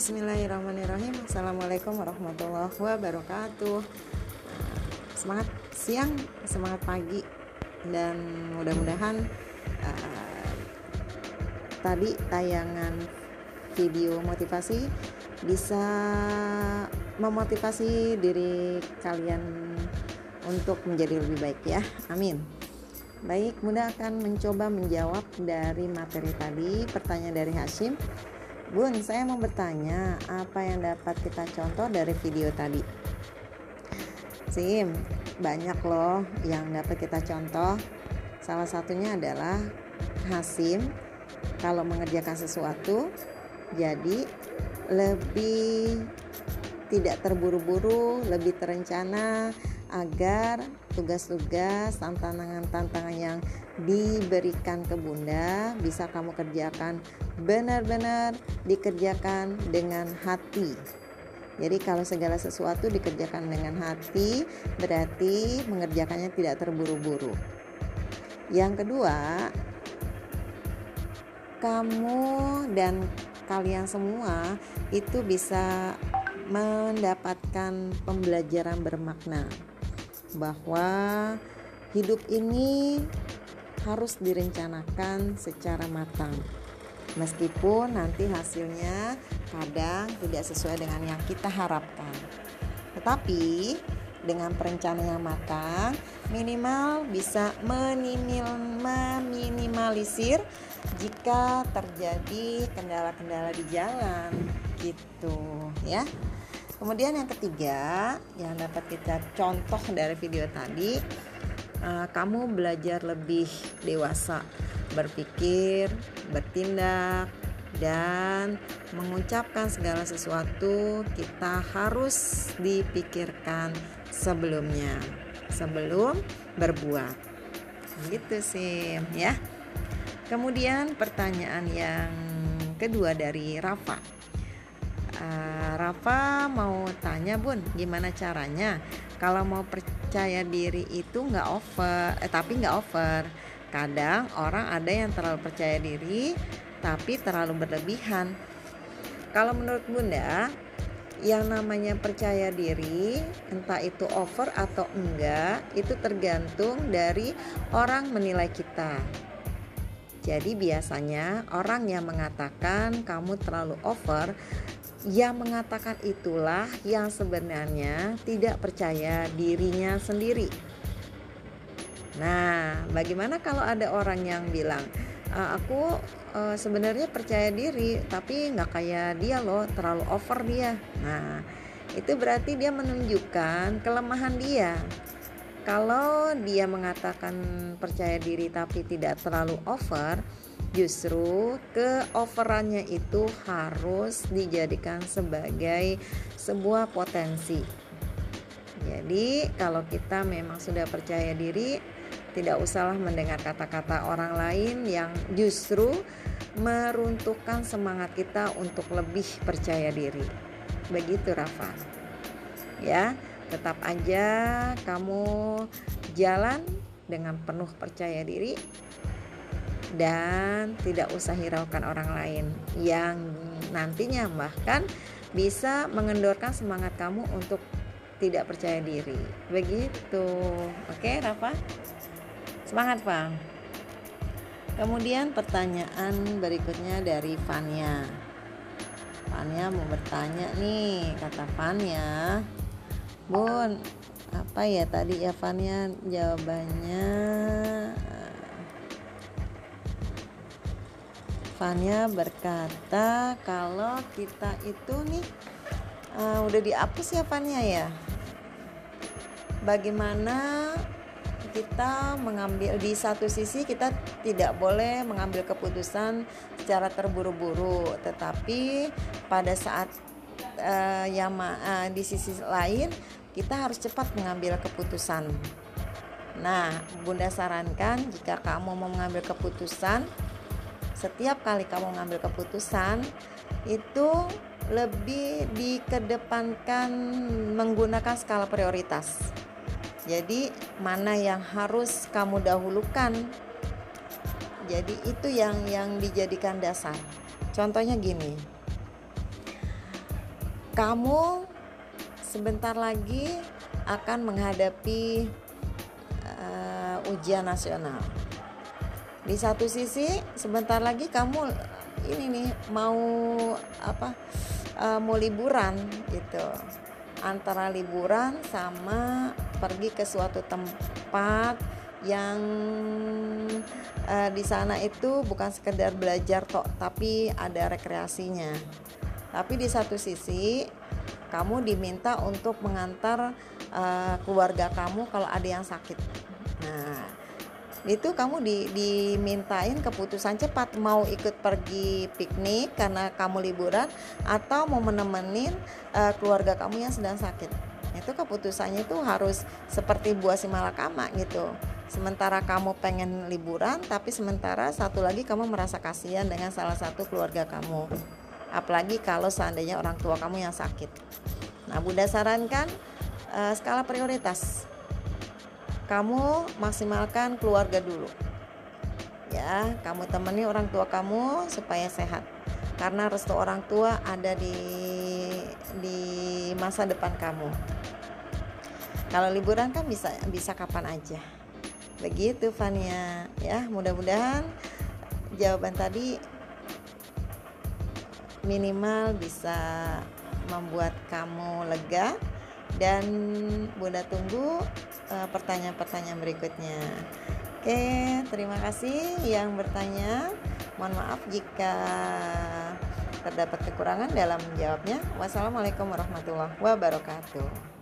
Bismillahirrahmanirrahim. Assalamualaikum warahmatullahi wabarakatuh. Semangat siang, semangat pagi Dan mudah-mudahan uh, Tadi tayangan video motivasi Bisa memotivasi diri kalian Untuk menjadi lebih baik ya. Amin. Baik, Bunda akan mencoba menjawab dari materi tadi Pertanyaan dari Hashim Bun, saya mau bertanya apa yang dapat kita contoh dari video tadi? Sim, banyak loh yang dapat kita contoh. Salah satunya adalah Hasim kalau mengerjakan sesuatu jadi lebih tidak terburu-buru, lebih terencana agar tugas-tugas, tantangan-tantangan yang diberikan ke Bunda bisa kamu kerjakan benar-benar dikerjakan dengan hati. Jadi kalau segala sesuatu dikerjakan dengan hati berarti mengerjakannya tidak terburu-buru. Yang kedua, kamu dan kalian semua itu bisa mendapatkan pembelajaran bermakna bahwa hidup ini harus direncanakan secara matang. Meskipun nanti hasilnya kadang tidak sesuai dengan yang kita harapkan. Tetapi dengan perencanaan yang matang, minimal bisa meminimalisir jika terjadi kendala-kendala di jalan gitu ya. Kemudian yang ketiga yang dapat kita contoh dari video tadi, uh, kamu belajar lebih dewasa, berpikir, bertindak, dan mengucapkan segala sesuatu kita harus dipikirkan sebelumnya, sebelum berbuat. Gitu sih, ya. Kemudian pertanyaan yang kedua dari Rafa uh, Rafa mau tanya bun gimana caranya kalau mau percaya diri itu nggak over eh, tapi nggak over? Kadang orang ada yang terlalu percaya diri tapi terlalu berlebihan. Kalau menurut bunda yang namanya percaya diri entah itu over atau enggak itu tergantung dari orang menilai kita. Jadi biasanya orang yang mengatakan kamu terlalu over yang mengatakan itulah yang sebenarnya tidak percaya dirinya sendiri. Nah, bagaimana kalau ada orang yang bilang, e, "Aku uh, sebenarnya percaya diri, tapi nggak kayak dia loh, terlalu over dia." Nah, itu berarti dia menunjukkan kelemahan dia. Kalau dia mengatakan percaya diri tapi tidak terlalu over, justru keoverannya itu harus dijadikan sebagai sebuah potensi. Jadi, kalau kita memang sudah percaya diri, tidak usahlah mendengar kata-kata orang lain yang justru meruntuhkan semangat kita untuk lebih percaya diri. Begitu, Rafa. Ya, tetap aja kamu jalan dengan penuh percaya diri dan tidak usah hiraukan orang lain yang nantinya bahkan bisa mengendorkan semangat kamu untuk tidak percaya diri. Begitu. Oke, Rafa? Semangat, Bang. Kemudian pertanyaan berikutnya dari Fania. Fania mau bertanya nih, kata Fania. Bun, apa ya tadi ya Fania? Jawabannya Fania berkata kalau kita itu nih uh, udah dihapus ya Fania ya? Bagaimana kita mengambil di satu sisi kita tidak boleh mengambil keputusan secara terburu-buru tetapi pada saat uh, yang uh, di sisi lain kita harus cepat mengambil keputusan nah Bunda sarankan jika kamu mau mengambil keputusan setiap kali kamu mengambil keputusan itu lebih dikedepankan menggunakan skala prioritas. Jadi mana yang harus kamu dahulukan? Jadi itu yang yang dijadikan dasar. Contohnya gini. kamu sebentar lagi akan menghadapi uh, ujian nasional. Di satu sisi, sebentar lagi kamu ini nih mau apa? Uh, mau liburan gitu. Antara liburan sama pergi ke suatu tempat yang uh, di sana itu bukan sekedar belajar tok, tapi ada rekreasinya. Tapi di satu sisi kamu diminta untuk mengantar uh, keluarga kamu kalau ada yang sakit. Nah, itu kamu di, dimintain keputusan cepat mau ikut pergi piknik karena kamu liburan atau mau menemenin uh, keluarga kamu yang sedang sakit. Itu keputusannya itu harus seperti buah si malakama gitu. Sementara kamu pengen liburan, tapi sementara satu lagi kamu merasa kasihan dengan salah satu keluarga kamu apalagi kalau seandainya orang tua kamu yang sakit. Nah, Bunda sarankan uh, skala prioritas. Kamu maksimalkan keluarga dulu. Ya, kamu temani orang tua kamu supaya sehat. Karena restu orang tua ada di di masa depan kamu. Kalau liburan kan bisa bisa kapan aja. Begitu Fania, ya. Mudah-mudahan jawaban tadi minimal bisa membuat kamu lega dan Bunda tunggu uh, pertanyaan-pertanyaan berikutnya. Oke, terima kasih yang bertanya. Mohon maaf jika terdapat kekurangan dalam menjawabnya. Wassalamualaikum warahmatullahi wabarakatuh.